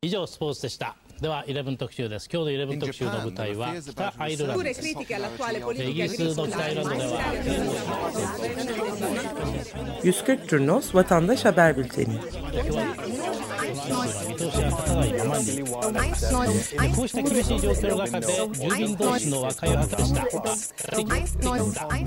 以上スポーツでしたでは11特集です今日の11特集の舞台は北アイルランドですイギリスの北アイルランドでは 140 Turnos Vatandaş Haber Bülteni 見通しが立たない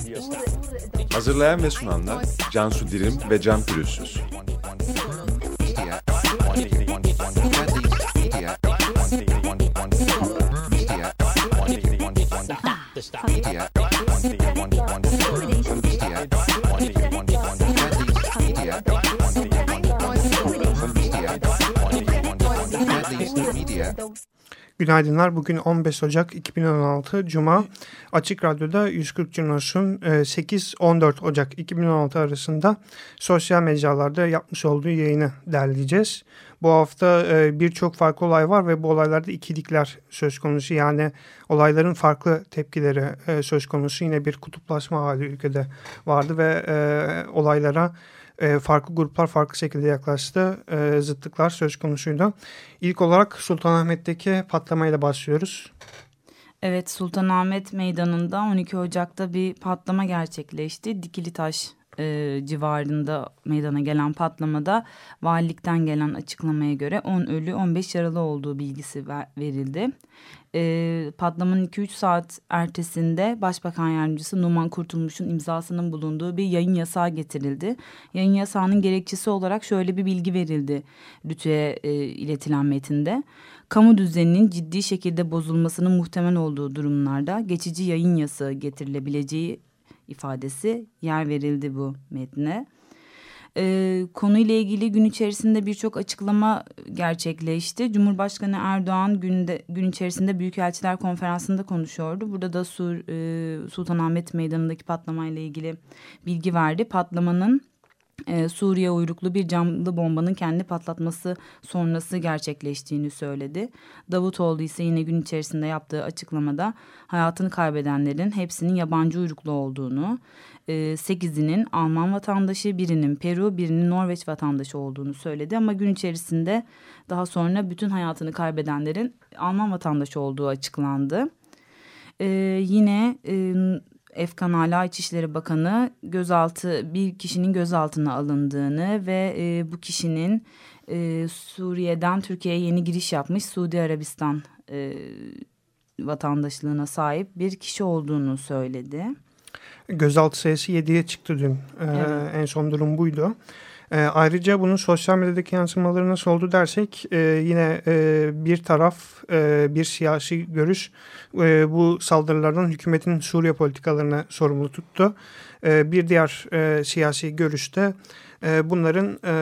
Günaydınlar. Bugün 15 Ocak 2016 Cuma. Açık Radyo'da 140 Cunos'un 8-14 Ocak 2016 arasında sosyal mecralarda yapmış olduğu yayını derleyeceğiz. Bu hafta e, birçok farklı olay var ve bu olaylarda ikilikler söz konusu. Yani olayların farklı tepkileri e, söz konusu. Yine bir kutuplaşma hali ülkede vardı ve e, olaylara e, farklı gruplar farklı şekilde yaklaştı. E, zıtlıklar söz konusuydu. İlk olarak Sultanahmet'teki patlamayla başlıyoruz. Evet Sultanahmet Meydanı'nda 12 Ocak'ta bir patlama gerçekleşti. Dikili Taş e, civarında meydana gelen patlamada valilikten gelen açıklamaya göre 10 ölü 15 yaralı olduğu bilgisi ver, verildi. E, patlamanın 2-3 saat ertesinde Başbakan Yardımcısı Numan Kurtulmuş'un imzasının bulunduğu bir yayın yasağı getirildi. Yayın yasağının gerekçesi olarak şöyle bir bilgi verildi Rütü'ye e, iletilen metinde. Kamu düzeninin ciddi şekilde bozulmasının muhtemel olduğu durumlarda geçici yayın yasağı getirilebileceği ifadesi yer verildi bu metne. Ee, konuyla ilgili gün içerisinde birçok açıklama gerçekleşti. Cumhurbaşkanı Erdoğan günde, gün içerisinde Büyükelçiler Konferansı'nda konuşuyordu. Burada da Sur, e, Sultanahmet Meydanı'ndaki patlamayla ilgili bilgi verdi. Patlamanın e, Suriye uyruklu bir camlı bombanın kendi patlatması sonrası gerçekleştiğini söyledi. Davutoğlu ise yine gün içerisinde yaptığı açıklamada hayatını kaybedenlerin hepsinin yabancı uyruklu olduğunu, e, sekizinin Alman vatandaşı, birinin Peru, birinin Norveç vatandaşı olduğunu söyledi. Ama gün içerisinde daha sonra bütün hayatını kaybedenlerin Alman vatandaşı olduğu açıklandı. E, yine... E, Efkan Ala İçişleri Bakanı gözaltı bir kişinin gözaltına alındığını ve e, bu kişinin e, Suriye'den Türkiye'ye yeni giriş yapmış Suudi Arabistan e, vatandaşlığına sahip bir kişi olduğunu söyledi. Gözaltı sayısı 7'ye çıktı dün. Ee, evet. En son durum buydu. E, ayrıca bunun sosyal medyadaki yansımaları nasıl oldu dersek e, yine e, bir taraf e, bir siyasi görüş e, bu saldırılardan hükümetin Suriye politikalarına sorumlu tuttu. E, bir diğer e, siyasi görüşte e, bunların e,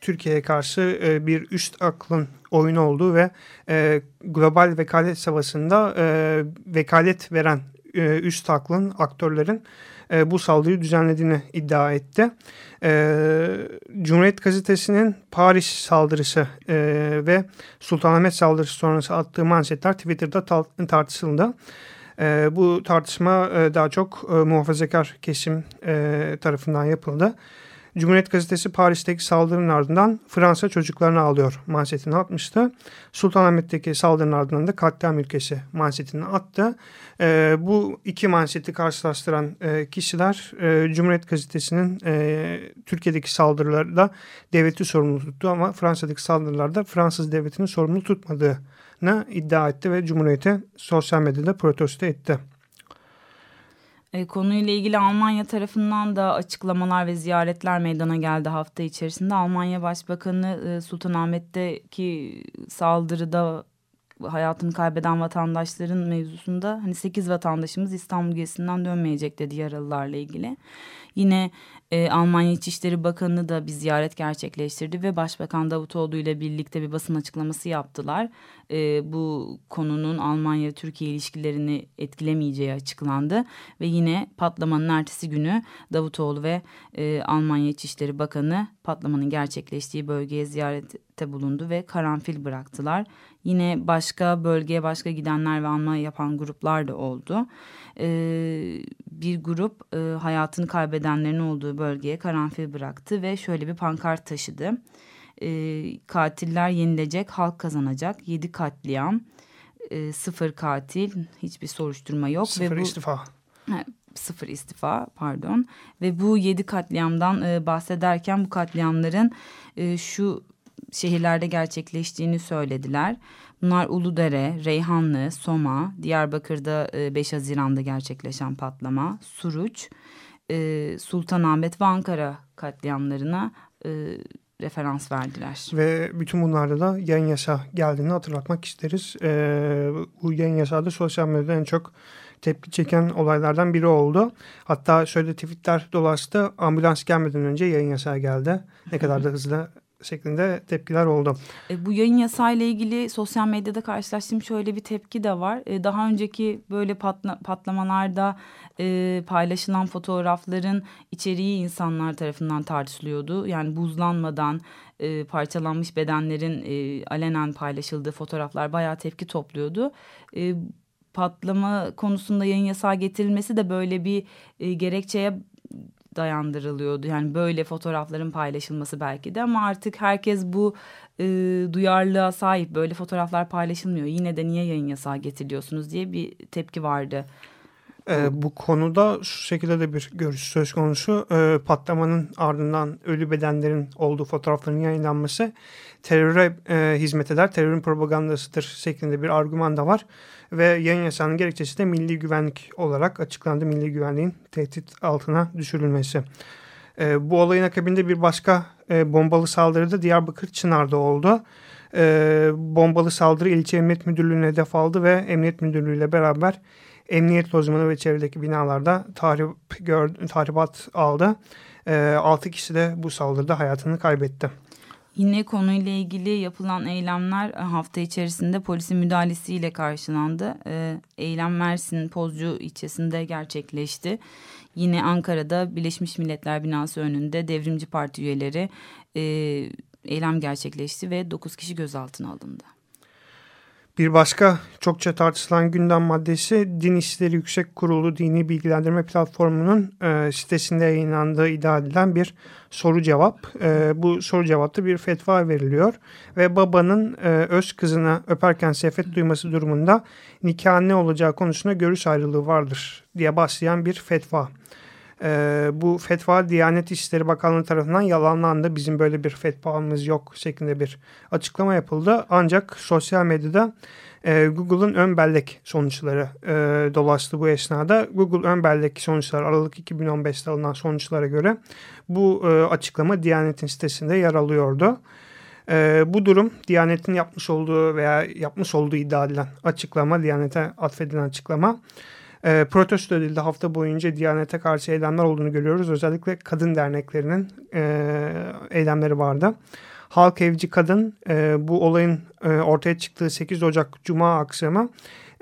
Türkiye'ye karşı e, bir üst aklın oyunu olduğu ve e, global vekalet savaşında e, vekalet veren e, üst aklın aktörlerin e, bu saldırıyı düzenlediğini iddia etti. E, Cumhuriyet Gazetesi'nin Paris saldırısı e, ve Sultanahmet saldırısı sonrası attığı manşetler Twitter'da tartışıldı. E, bu tartışma e, daha çok e, muhafazakar kesim e, tarafından yapıldı. Cumhuriyet Gazetesi Paris'teki saldırının ardından Fransa çocuklarını alıyor manşetini atmıştı. Sultanahmet'teki saldırının ardından da katliam ülkesi manşetini attı. E, bu iki manşeti karşılaştıran e, kişiler e, Cumhuriyet Gazetesi'nin e, Türkiye'deki saldırılarda devleti sorumlu tuttu ama Fransa'daki saldırılarda Fransız devletini sorumlu tutmadığını iddia etti ve Cumhuriyet'e sosyal medyada protesto etti. E, konuyla ilgili Almanya tarafından da açıklamalar ve ziyaretler meydana geldi hafta içerisinde. Almanya Başbakanı e, Sultanahmet'teki saldırıda hayatını kaybeden vatandaşların mevzusunda hani 8 vatandaşımız İstanbul gezisinden dönmeyecek dedi yaralılarla ilgili. Yine e, Almanya İçişleri Bakanı da bir ziyaret gerçekleştirdi ve Başbakan Davutoğlu ile birlikte bir basın açıklaması yaptılar. E, bu konunun Almanya-Türkiye ilişkilerini etkilemeyeceği açıklandı. Ve yine patlamanın ertesi günü Davutoğlu ve e, Almanya İçişleri Bakanı patlamanın gerçekleştiği bölgeye ziyarette bulundu ve karanfil bıraktılar. Yine başka bölgeye başka gidenler ve anma yapan gruplar da oldu. Ee, bir grup e, hayatını kaybedenlerin olduğu bölgeye karanfil bıraktı ve şöyle bir pankart taşıdı. e, katiller yenilecek, halk kazanacak. Yedi katliam, e, sıfır katil, hiçbir soruşturma yok. Sıfır ve bu, istifa. Sıfır istifa pardon. Ve bu yedi katliamdan e, bahsederken bu katliamların e, şu şehirlerde gerçekleştiğini söylediler. Bunlar Uludere, Reyhanlı, Soma, Diyarbakır'da e, 5 Haziran'da gerçekleşen patlama, Suruç, e, Sultanahmet ve Ankara katliamlarına e, referans verdiler. Ve bütün bunlarda da yayın yasa geldiğini hatırlatmak isteriz. Ee, bu yayın yasağı da sosyal medyada en çok tepki çeken olaylardan biri oldu. Hatta şöyle tweetler dolaştı. Ambulans gelmeden önce yayın yasağı geldi. Ne kadar da hızlı şeklinde tepkiler oldu. E, bu yayın yasayla ilgili sosyal medyada karşılaştığım şöyle bir tepki de var. E, daha önceki böyle patla, patlamalarda e, paylaşılan fotoğrafların içeriği insanlar tarafından tartışılıyordu. Yani buzlanmadan e, parçalanmış bedenlerin e, alenen paylaşıldığı fotoğraflar bayağı tepki topluyordu. E, patlama konusunda yayın yasağı getirilmesi de böyle bir e, gerekçeye dayandırılıyordu. Yani böyle fotoğrafların paylaşılması belki de ama artık herkes bu e, duyarlılığa sahip. Böyle fotoğraflar paylaşılmıyor. Yine de niye yayın yasağı getiriliyorsunuz diye bir tepki vardı. E, bu konuda şu şekilde de bir görüş söz konusu. E, patlamanın ardından ölü bedenlerin olduğu fotoğrafların yayınlanması teröre e, hizmet eder, terörün propagandasıdır şeklinde bir argüman da var. Ve yayın yasağının gerekçesi de milli güvenlik olarak açıklandı. Milli güvenliğin tehdit altına düşürülmesi. E, bu olayın akabinde bir başka e, bombalı saldırı da Diyarbakır Çınar'da oldu. E, bombalı saldırı ilçe emniyet müdürlüğüne hedef aldı ve emniyet müdürlüğüyle beraber emniyet lozmanı ve çevredeki binalarda tahrip gör, tahribat aldı. E, 6 kişi de bu saldırıda hayatını kaybetti. Yine konuyla ilgili yapılan eylemler e, hafta içerisinde polisin müdahalesiyle karşılandı. E, eylem Mersin Pozcu ilçesinde gerçekleşti. Yine Ankara'da Birleşmiş Milletler binası önünde devrimci parti üyeleri e, eylem gerçekleşti ve 9 kişi gözaltına alındı. Bir başka çokça tartışılan gündem maddesi Din İşleri Yüksek Kurulu Dini Bilgilendirme Platformu'nun e, sitesinde yayınlandığı iddia edilen bir soru cevap. E, bu soru cevapta bir fetva veriliyor ve babanın e, öz kızına öperken sefet duyması durumunda nikah ne olacağı konusunda görüş ayrılığı vardır diye başlayan bir fetva. E, bu fetva Diyanet İşleri Bakanlığı tarafından yalanlandı. Bizim böyle bir fetvamız yok şeklinde bir açıklama yapıldı. Ancak sosyal medyada e, Google'ın ön bellek sonuçları e, dolaştı bu esnada. Google ön bellek sonuçları Aralık 2015'te alınan sonuçlara göre bu e, açıklama Diyanet'in sitesinde yer alıyordu. E, bu durum Diyanet'in yapmış olduğu veya yapmış olduğu iddia edilen açıklama, Diyanet'e atfedilen açıklama e, protesto edildi. Hafta boyunca Diyanet'e karşı eylemler olduğunu görüyoruz. Özellikle kadın derneklerinin e, eylemleri vardı. Halk Evci Kadın e, bu olayın e, ortaya çıktığı 8 Ocak Cuma akşamı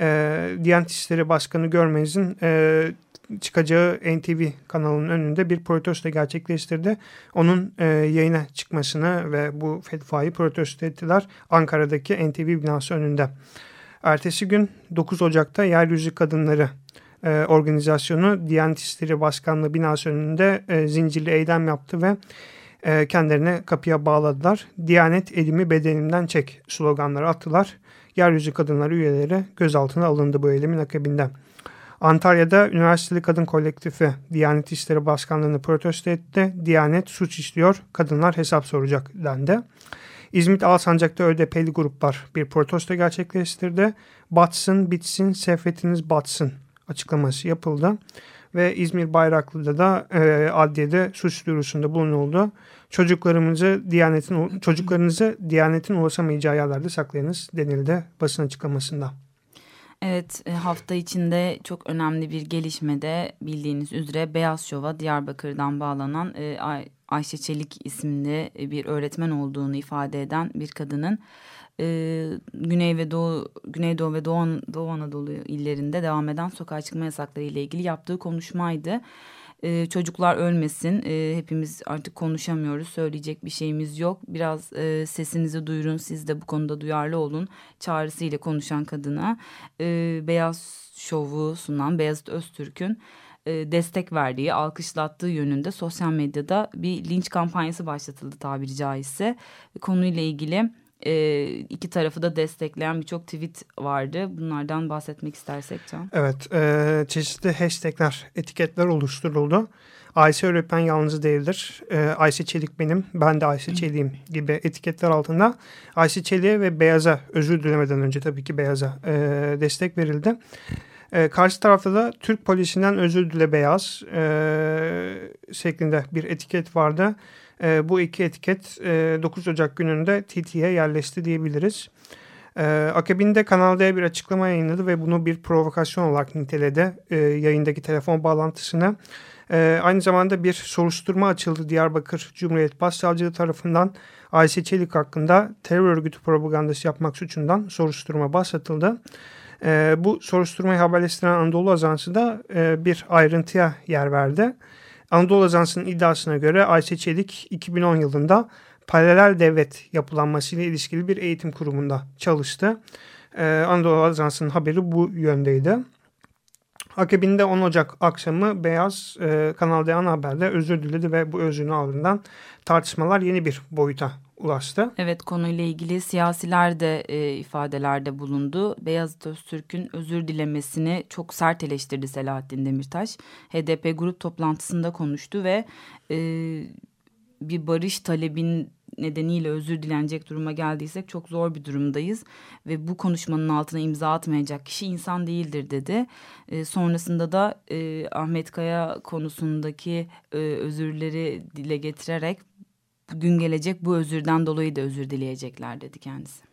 e, Diyanet İşleri Başkanı Görmez'in e, çıkacağı NTV kanalının önünde bir protesto gerçekleştirdi. Onun e, yayına çıkmasını ve bu fetvayı protesto ettiler Ankara'daki NTV binası önünde. Ertesi gün 9 Ocak'ta Yeryüzü Kadınları e, organizasyonu Diyanet İşleri Başkanlığı binası önünde e, zincirli eylem yaptı ve e, kendilerine kapıya bağladılar. Diyanet elimi bedenimden çek sloganları attılar. Yeryüzü Kadınları üyeleri gözaltına alındı bu eylemin akabinde. Antalya'da Üniversiteli Kadın Kolektifi Diyanet İşleri Başkanlığı'nı protesto etti. Diyanet suç işliyor, kadınlar hesap soracak dendi. İzmit Alsancak'ta ÖDP'li gruplar bir protesto gerçekleştirdi. Batsın, bitsin, sefetiniz batsın açıklaması yapıldı. Ve İzmir Bayraklı'da da e, adliyede suç duyurusunda bulunuldu. Çocuklarımızı Diyanet'in çocuklarınızı Diyanet'in ulaşamayacağı yerlerde saklayınız denildi basın açıklamasında. Evet e, hafta içinde çok önemli bir gelişmede bildiğiniz üzere Beyaz Şov'a Diyarbakır'dan bağlanan e, Ayşe Çelik isimli bir öğretmen olduğunu ifade eden bir kadının e, Güney ve Doğu Güneydoğu ve Doğu, Doğu Anadolu illerinde devam eden sokağa çıkma yasakları ile ilgili yaptığı konuşmaydı. E, çocuklar ölmesin. E, hepimiz artık konuşamıyoruz. Söyleyecek bir şeyimiz yok. Biraz e, sesinizi duyurun. Siz de bu konuda duyarlı olun. Çağrısıyla konuşan kadına e, Beyaz Şov'u sunan Beyazıt Öztürk'ün e, destek verdiği, alkışlattığı yönünde sosyal medyada bir linç kampanyası başlatıldı tabiri caizse. Konuyla ilgili e, iki tarafı da destekleyen birçok tweet vardı. Bunlardan bahsetmek istersek Can. Evet, e, çeşitli hashtagler, etiketler oluşturuldu. Ayşe öğretmen yalnız değildir. E, Ayşe Çelik benim, ben de Ayşe Çelik'im gibi etiketler altında Ayşe Çelik'e ve Beyaz'a özür dilemeden önce tabii ki Beyaz'a e, destek verildi. E, karşı tarafta da Türk polisinden özür dile Beyaz e, şeklinde bir etiket vardı. E, bu iki etiket e, 9 Ocak gününde TT'ye yerleşti diyebiliriz. E, akabinde Kanal D bir açıklama yayınladı ve bunu bir provokasyon olarak niteledi e, yayındaki telefon bağlantısını. E, aynı zamanda bir soruşturma açıldı Diyarbakır Cumhuriyet Başsavcılığı tarafından Ayşe Çelik hakkında terör örgütü propagandası yapmak suçundan soruşturma başlatıldı. E, bu soruşturmayı haberleştiren Anadolu Ajansı da e, bir ayrıntıya yer verdi. Anadolu Ajansı'nın iddiasına göre Ayşe Çelik 2010 yılında paralel devlet yapılanmasıyla ilişkili bir eğitim kurumunda çalıştı. Ee, Anadolu Ajansı'nın haberi bu yöndeydi. Akabinde 10 Ocak akşamı Beyaz e, Kanal D haberde özür diledi ve bu özrünün ardından tartışmalar yeni bir boyuta ulaştı. Evet konuyla ilgili siyasiler de e, ifadelerde bulundu. Beyazıt Öztürk'ün özür dilemesini çok sert eleştirdi Selahattin Demirtaş. HDP grup toplantısında konuştu ve e, bir barış talebin nedeniyle özür dilenecek duruma geldiysek çok zor bir durumdayız ve bu konuşmanın altına imza atmayacak kişi insan değildir dedi. E, sonrasında da e, Ahmet Kaya konusundaki e, özürleri dile getirerek gün gelecek bu özürden dolayı da özür dileyecekler dedi kendisi.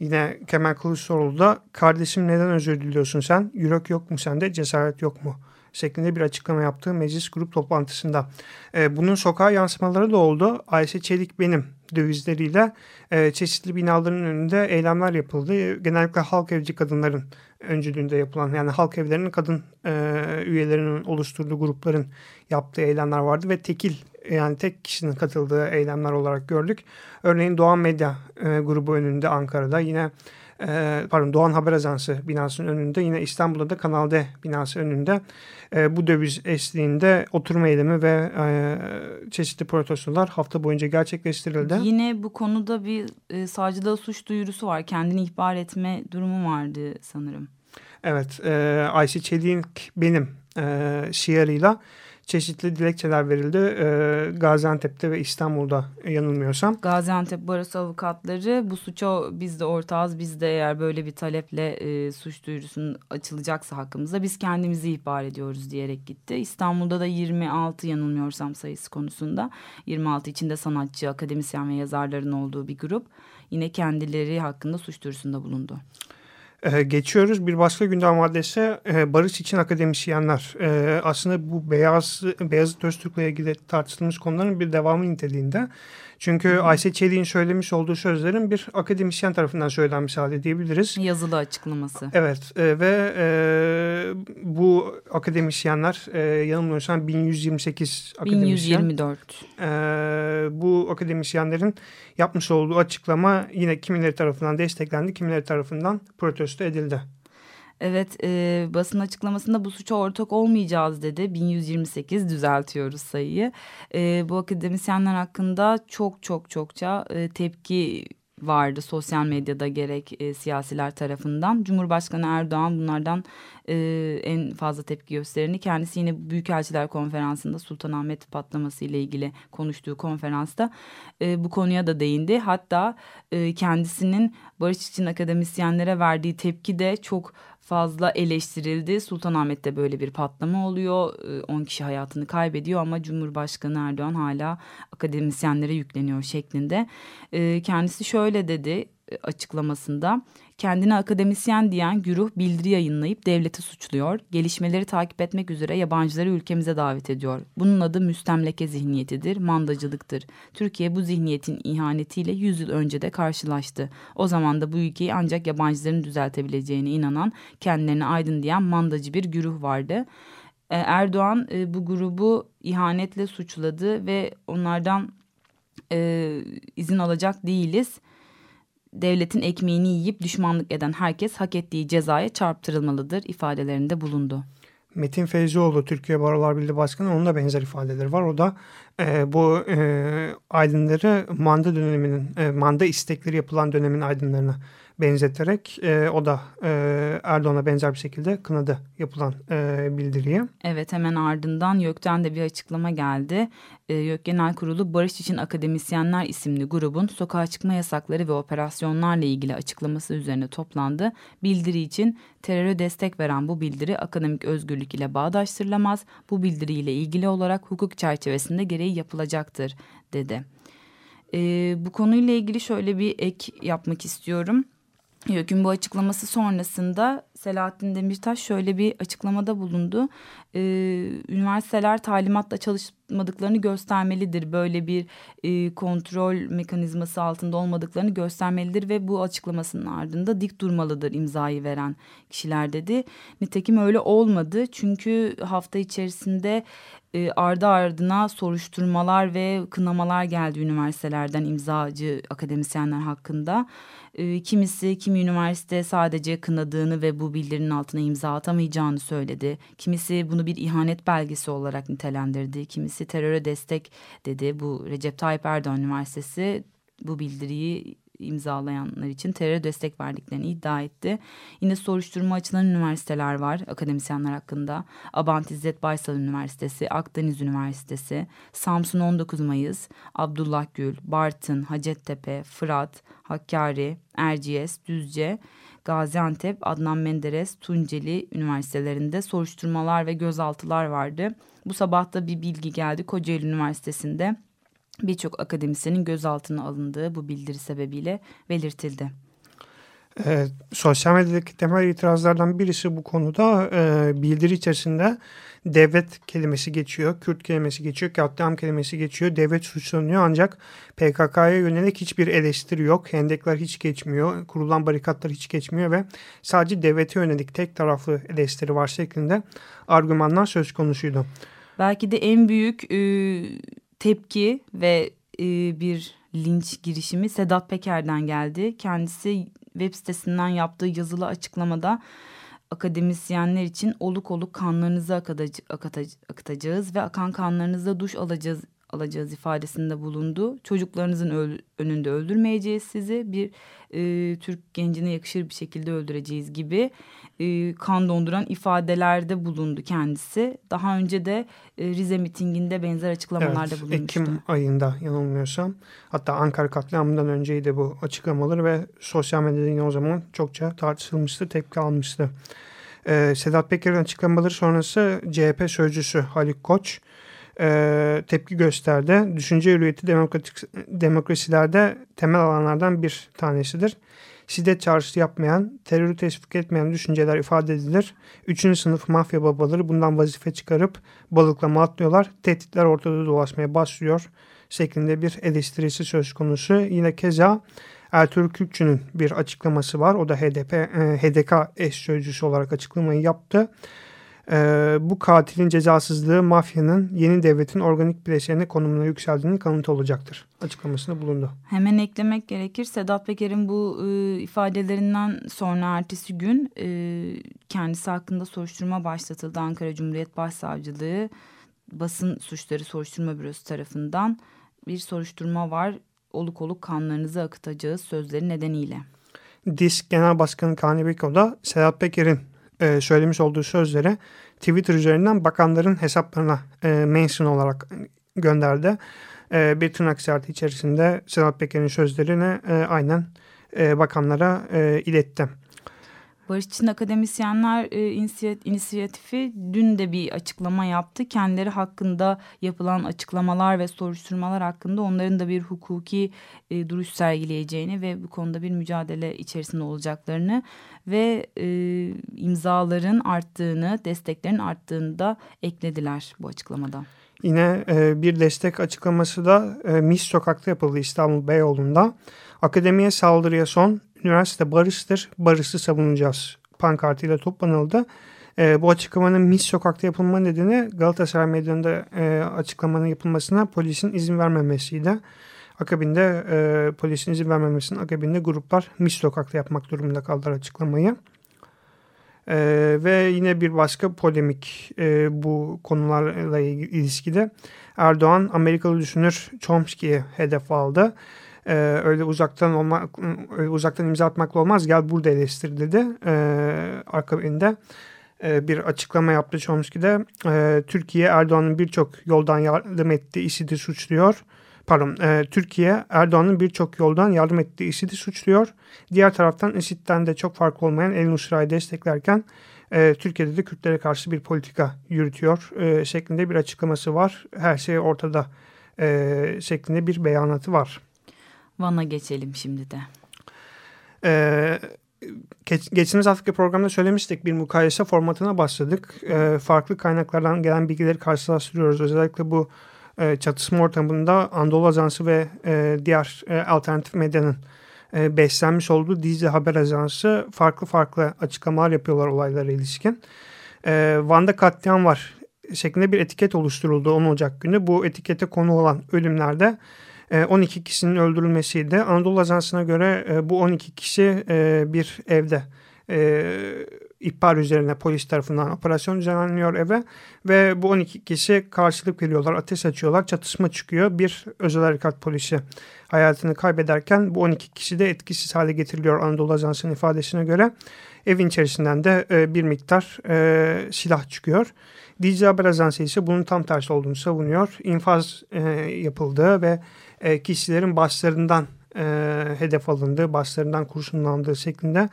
Yine Kemal Kılıçdaroğlu da kardeşim neden özür diliyorsun sen? Yürek yok mu sende? Cesaret yok mu? şeklinde bir açıklama yaptığı meclis grup toplantısında. E, bunun sokağa yansımaları da oldu. Ayşe Çelik benim dövizleriyle e, çeşitli binaların önünde eylemler yapıldı. Genellikle halk evci kadınların öncülüğünde yapılan yani halk evlerinin kadın e, üyelerinin oluşturduğu grupların yaptığı eylemler vardı ve tekil yani tek kişinin katıldığı eylemler olarak gördük. Örneğin Doğan Medya e, grubu önünde Ankara'da yine e, pardon Doğan Haber Ajansı binasının önünde yine İstanbul'da da Kanal D binası önünde e, bu döviz eşliğinde oturma eylemi ve e, çeşitli protestolar hafta boyunca gerçekleştirildi. Yine bu konuda bir e, savcılığa suç duyurusu var. Kendini ihbar etme durumu vardı sanırım. Evet e, Ayşe Çelik benim e, şiarıyla çeşitli dilekçeler verildi. E, Gaziantep'te ve İstanbul'da yanılmıyorsam. Gaziantep Barosu avukatları bu suça biz de ortağız. Biz de eğer böyle bir taleple e, suç duyurusunun açılacaksa hakkımızda biz kendimizi ihbar ediyoruz diyerek gitti. İstanbul'da da 26 yanılmıyorsam sayısı konusunda 26 içinde sanatçı, akademisyen ve yazarların olduğu bir grup yine kendileri hakkında suç duyurusunda bulundu. Ee, geçiyoruz. Bir başka gündem maddesi e, barış için akademisyenler. E, aslında bu Beyaz Beyazıt Öztürk'le ilgili tartıştığımız konuların bir devamı niteliğinde. Çünkü. Ayşe Çelik'in söylemiş olduğu sözlerin bir akademisyen tarafından söylenmiş hali diyebiliriz. Yazılı açıklaması. Evet e, ve e, bu akademisyenler e, yanılmıyorsam 1128 akademisyen. 1124. E, bu akademisyenlerin yapmış olduğu açıklama yine kimileri tarafından desteklendi, kimileri tarafından protesto edildi. Evet e, basın açıklamasında bu suça ortak olmayacağız dedi. 1128 düzeltiyoruz sayıyı. E, bu akademisyenler hakkında çok çok çokça e, tepki vardı sosyal medyada gerek e, siyasiler tarafından. Cumhurbaşkanı Erdoğan bunlardan e, en fazla tepki göstereni kendisi yine Büyükelçiler Konferansı'nda Sultanahmet patlaması ile ilgili konuştuğu konferansta e, bu konuya da değindi. Hatta e, kendisinin barış için akademisyenlere verdiği tepki de çok fazla eleştirildi. Sultanahmet'te böyle bir patlama oluyor. 10 kişi hayatını kaybediyor ama Cumhurbaşkanı Erdoğan hala akademisyenlere yükleniyor şeklinde. Kendisi şöyle dedi açıklamasında kendine akademisyen diyen güruh bildiri yayınlayıp devleti suçluyor. Gelişmeleri takip etmek üzere yabancıları ülkemize davet ediyor. Bunun adı müstemleke zihniyetidir, mandacılıktır. Türkiye bu zihniyetin ihanetiyle 100 yıl önce de karşılaştı. O zaman da bu ülkeyi ancak yabancıların düzeltebileceğine inanan, kendilerine aydın diyen mandacı bir güruh vardı. E, Erdoğan e, bu grubu ihanetle suçladı ve onlardan e, izin alacak değiliz devletin ekmeğini yiyip düşmanlık eden herkes hak ettiği cezaya çarptırılmalıdır ifadelerinde bulundu. Metin Feyzioğlu Türkiye Barolar Birliği Başkanı onun da benzer ifadeleri var. O da e, bu e, aydınları manda döneminin, e, manda istekleri yapılan dönemin aydınlarına benzeterek e, o da e, Erdoğan'a benzer bir şekilde kınadı yapılan e, bildiriyi. Evet hemen ardından YÖK'ten de bir açıklama geldi. E, YÖK Genel Kurulu Barış İçin Akademisyenler isimli grubun sokağa çıkma yasakları ve operasyonlarla ilgili açıklaması üzerine toplandı. Bildiri için teröre destek veren bu bildiri akademik özgürlük ile bağdaştırılamaz. Bu bildiriyle ilgili olarak hukuk çerçevesinde gereği yapılacaktır dedi. E, bu konuyla ilgili şöyle bir ek yapmak istiyorum. YÖK'ün bu açıklaması sonrasında Selahattin Demirtaş şöyle bir açıklamada bulundu. Ee, üniversiteler talimatla çalışmadıklarını göstermelidir. Böyle bir e, kontrol mekanizması altında olmadıklarını göstermelidir ve bu açıklamasının ardında dik durmalıdır imzayı veren kişiler dedi. Nitekim öyle olmadı çünkü hafta içerisinde e, ardı ardına soruşturmalar ve kınamalar geldi üniversitelerden imzacı akademisyenler hakkında. E, kimisi kimi üniversite sadece kınadığını ve bu bildirinin altına imza atamayacağını söyledi. Kimisi bunu bir ihanet belgesi olarak nitelendirdi. Kimisi teröre destek dedi. Bu Recep Tayyip Erdoğan Üniversitesi bu bildiriyi imzalayanlar için terör destek verdiklerini iddia etti. Yine soruşturma açılan üniversiteler var akademisyenler hakkında. Abant İzzet Baysal Üniversitesi, Akdeniz Üniversitesi, Samsun 19 Mayıs, Abdullah Gül, Bartın, Hacettepe, Fırat, Hakkari, Erciyes, Düzce, Gaziantep, Adnan Menderes, Tunceli üniversitelerinde soruşturmalar ve gözaltılar vardı. Bu sabah da bir bilgi geldi Kocaeli Üniversitesi'nde birçok akademisyenin gözaltına alındığı bu bildiri sebebiyle belirtildi. E, sosyal medyadaki temel itirazlardan birisi bu konuda e, bildiri içerisinde devlet kelimesi geçiyor, Kürt kelimesi geçiyor, katliam kelimesi geçiyor, devlet suçlanıyor ancak PKK'ya yönelik hiçbir eleştiri yok, hendekler hiç geçmiyor, kurulan barikatlar hiç geçmiyor ve sadece devlete yönelik tek taraflı eleştiri var şeklinde argümanlar söz konusuydu. Belki de en büyük e, tepki ve e, bir linç girişimi Sedat Peker'den geldi. Kendisi web sitesinden yaptığı yazılı açıklamada akademisyenler için oluk oluk kanlarınızı akıtacağız ve akan kanlarınızda duş alacağız alacağız ifadesinde bulundu. Çocuklarınızın öl önünde öldürmeyeceğiz sizi. Bir e, Türk gencine yakışır bir şekilde öldüreceğiz gibi e, kan donduran ifadelerde bulundu kendisi. Daha önce de e, Rize mitinginde benzer açıklamalarda evet, bulunmuştu. Ekim ayında yanılmıyorsam. Hatta Ankara katliamından önceydi bu açıklamaları ve sosyal medyada yine o zaman çokça tartışılmıştı, tepki almıştı. Ee, Sedat Peker'in açıklamaları sonrası CHP sözcüsü Haluk Koç e, tepki gösterdi. Düşünce hürriyeti demokratik, demokrasilerde temel alanlardan bir tanesidir. Şiddet çağrısı yapmayan, terörü teşvik etmeyen düşünceler ifade edilir. Üçüncü sınıf mafya babaları bundan vazife çıkarıp balıklama atlıyorlar. Tehditler ortada dolaşmaya başlıyor şeklinde bir eleştirisi söz konusu. Yine keza Ertuğrul Kürkçü'nün bir açıklaması var. O da HDP, e, HDK eş sözcüsü olarak açıklamayı yaptı e, bu katilin cezasızlığı mafyanın yeni devletin organik bileşeni konumuna yükseldiğinin kanıtı olacaktır. Açıklamasında bulundu. Hemen eklemek gerekir. Sedat Peker'in bu e, ifadelerinden sonra ertesi gün e, kendisi hakkında soruşturma başlatıldı. Ankara Cumhuriyet Başsavcılığı basın suçları soruşturma bürosu tarafından bir soruşturma var. Oluk oluk kanlarınızı akıtacağız sözleri nedeniyle. DİSK Genel Başkanı Kani Beko da Sedat Peker'in e, söylemiş olduğu sözleri Twitter üzerinden bakanların hesaplarına e, mention olarak gönderdi. E, bir tırnak işareti içerisinde Sedat Peker'in sözlerini e, aynen e, bakanlara e, iletti. Barış için akademisyenler e, inisiyatifi dün de bir açıklama yaptı. Kendileri hakkında yapılan açıklamalar ve soruşturmalar hakkında onların da bir hukuki e, duruş sergileyeceğini ve bu konuda bir mücadele içerisinde olacaklarını ve e, imzaların arttığını, desteklerin arttığını da eklediler bu açıklamada. Yine e, bir destek açıklaması da e, Mis Sokak'ta yapıldı İstanbul Beyoğlu'nda. Akademiye saldırıya son, üniversite barıştır, barışı savunacağız pankartıyla toplanıldı. E, bu açıklamanın Mis Sokak'ta yapılma nedeni Galatasaray Meydanı'nda e, açıklamanın yapılmasına polisin izin vermemesiydi. Akabinde e, polisin izin vermemesinin akabinde gruplar Mis Sokak'ta yapmak durumunda kaldılar açıklamayı. E, ve yine bir başka polemik e, bu konularla ilişkili. Erdoğan Amerikalı düşünür Chomsky'ye hedef aldı. E, öyle uzaktan olmak, öyle uzaktan imza atmakla olmaz gel burada eleştir dedi. E, akabinde e, bir açıklama yaptı Chomsky'de. E, Türkiye Erdoğan'ın birçok yoldan yardım ettiği IŞİD'i suçluyor. Pardon, e, Türkiye Erdoğan'ın birçok yoldan yardım ettiği IŞİD'i suçluyor. Diğer taraftan IŞİD'den de çok farklı olmayan El Nusra'yı desteklerken e, Türkiye'de de Kürtlere karşı bir politika yürütüyor e, şeklinde bir açıklaması var. Her şey ortada e, şeklinde bir beyanatı var. Van'a geçelim şimdi de. E, geç, geçtiğimiz haftaki programda söylemiştik bir mukayese formatına başladık. E, farklı kaynaklardan gelen bilgileri karşılaştırıyoruz. Özellikle bu e, çatışma ortamında Anadolu Ajansı ve e, diğer e, alternatif medyanın e, beslenmiş olduğu Dizi Haber Ajansı farklı farklı açıklamalar yapıyorlar olaylara ilişkin. E, Van'da katliam var şeklinde bir etiket oluşturuldu 10 Ocak günü. Bu etikete konu olan ölümlerde 12 kişinin öldürülmesiydi. Anadolu Ajansı'na göre bu 12 kişi bir evde ihbar üzerine polis tarafından operasyon düzenleniyor eve ve bu 12 kişi karşılık veriyorlar, ateş açıyorlar, çatışma çıkıyor. Bir özel harekat polisi hayatını kaybederken bu 12 kişi de etkisiz hale getiriliyor Anadolu Ajansı'nın ifadesine göre. Evin içerisinden de e, bir miktar e, silah çıkıyor. Dicle Haber Ajansı ise bunun tam tersi olduğunu savunuyor. İnfaz e, yapıldığı ve e, kişilerin başlarından e, hedef alındığı, başlarından kurşunlandığı şeklinde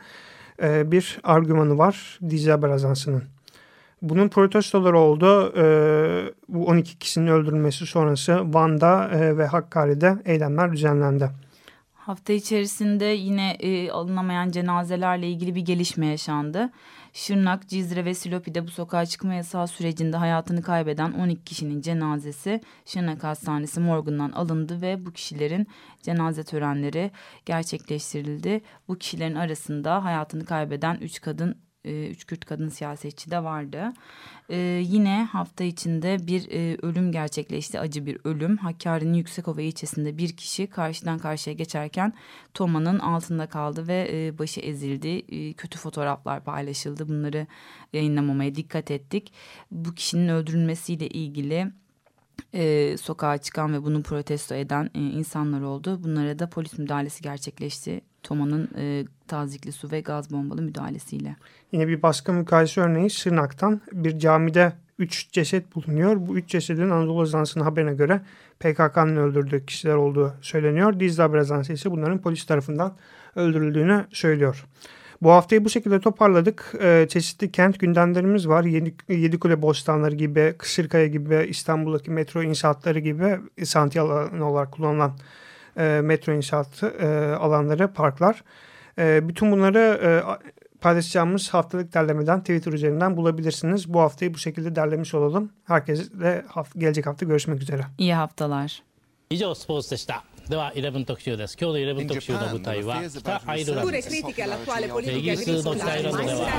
e, bir argümanı var Dicle Haber Ajansı'nın. Bunun protestoları oldu. E, bu 12 kişinin öldürülmesi sonrası Van'da e, ve Hakkari'de eylemler düzenlendi. Hafta içerisinde yine e, alınamayan cenazelerle ilgili bir gelişme yaşandı. Şırnak, Cizre ve Silopi'de bu sokağa çıkma yasağı sürecinde hayatını kaybeden 12 kişinin cenazesi Şırnak Hastanesi morgundan alındı ve bu kişilerin cenaze törenleri gerçekleştirildi. Bu kişilerin arasında hayatını kaybeden 3 kadın e, üç Kürt kadın siyasetçi de vardı. E, yine hafta içinde bir e, ölüm gerçekleşti. Acı bir ölüm. Hakkari'nin Yüksekova ilçesinde bir kişi karşıdan karşıya geçerken Toma'nın altında kaldı ve e, başı ezildi. E, kötü fotoğraflar paylaşıldı. Bunları yayınlamamaya dikkat ettik. Bu kişinin öldürülmesiyle ilgili e, sokağa çıkan ve bunu protesto eden e, insanlar oldu. Bunlara da polis müdahalesi gerçekleşti. Toma'nın e, tazikli su ve gaz bombalı müdahalesiyle. Yine bir başka mukayese örneği Sırnak'tan bir camide 3 ceset bulunuyor. Bu 3 cesedin Anadolu Ajansı'nın haberine göre PKK'nın öldürdüğü kişiler olduğu söyleniyor. Dizli Haber ise bunların polis tarafından öldürüldüğünü söylüyor. Bu haftayı bu şekilde toparladık. Ee, çeşitli kent gündemlerimiz var. Yedi, Yedikule Bostanları gibi, Kısırkaya gibi, İstanbul'daki metro inşaatları gibi santiye alanı olarak kullanılan e, metro inşaatı e, alanları, parklar. E, bütün bunları e, paylaşacağımız haftalık derlemeden Twitter üzerinden bulabilirsiniz. Bu haftayı bu şekilde derlemiş olalım. Herkesle haft gelecek hafta görüşmek üzere. İyi haftalar. 以上スポーツでした では11特集です今日の11特集の舞台は北アイルランドですイギリスの北アイルランドでは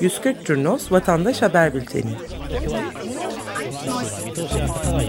140 Turnos Vatandaş Haber Bülteni 見通しが立たない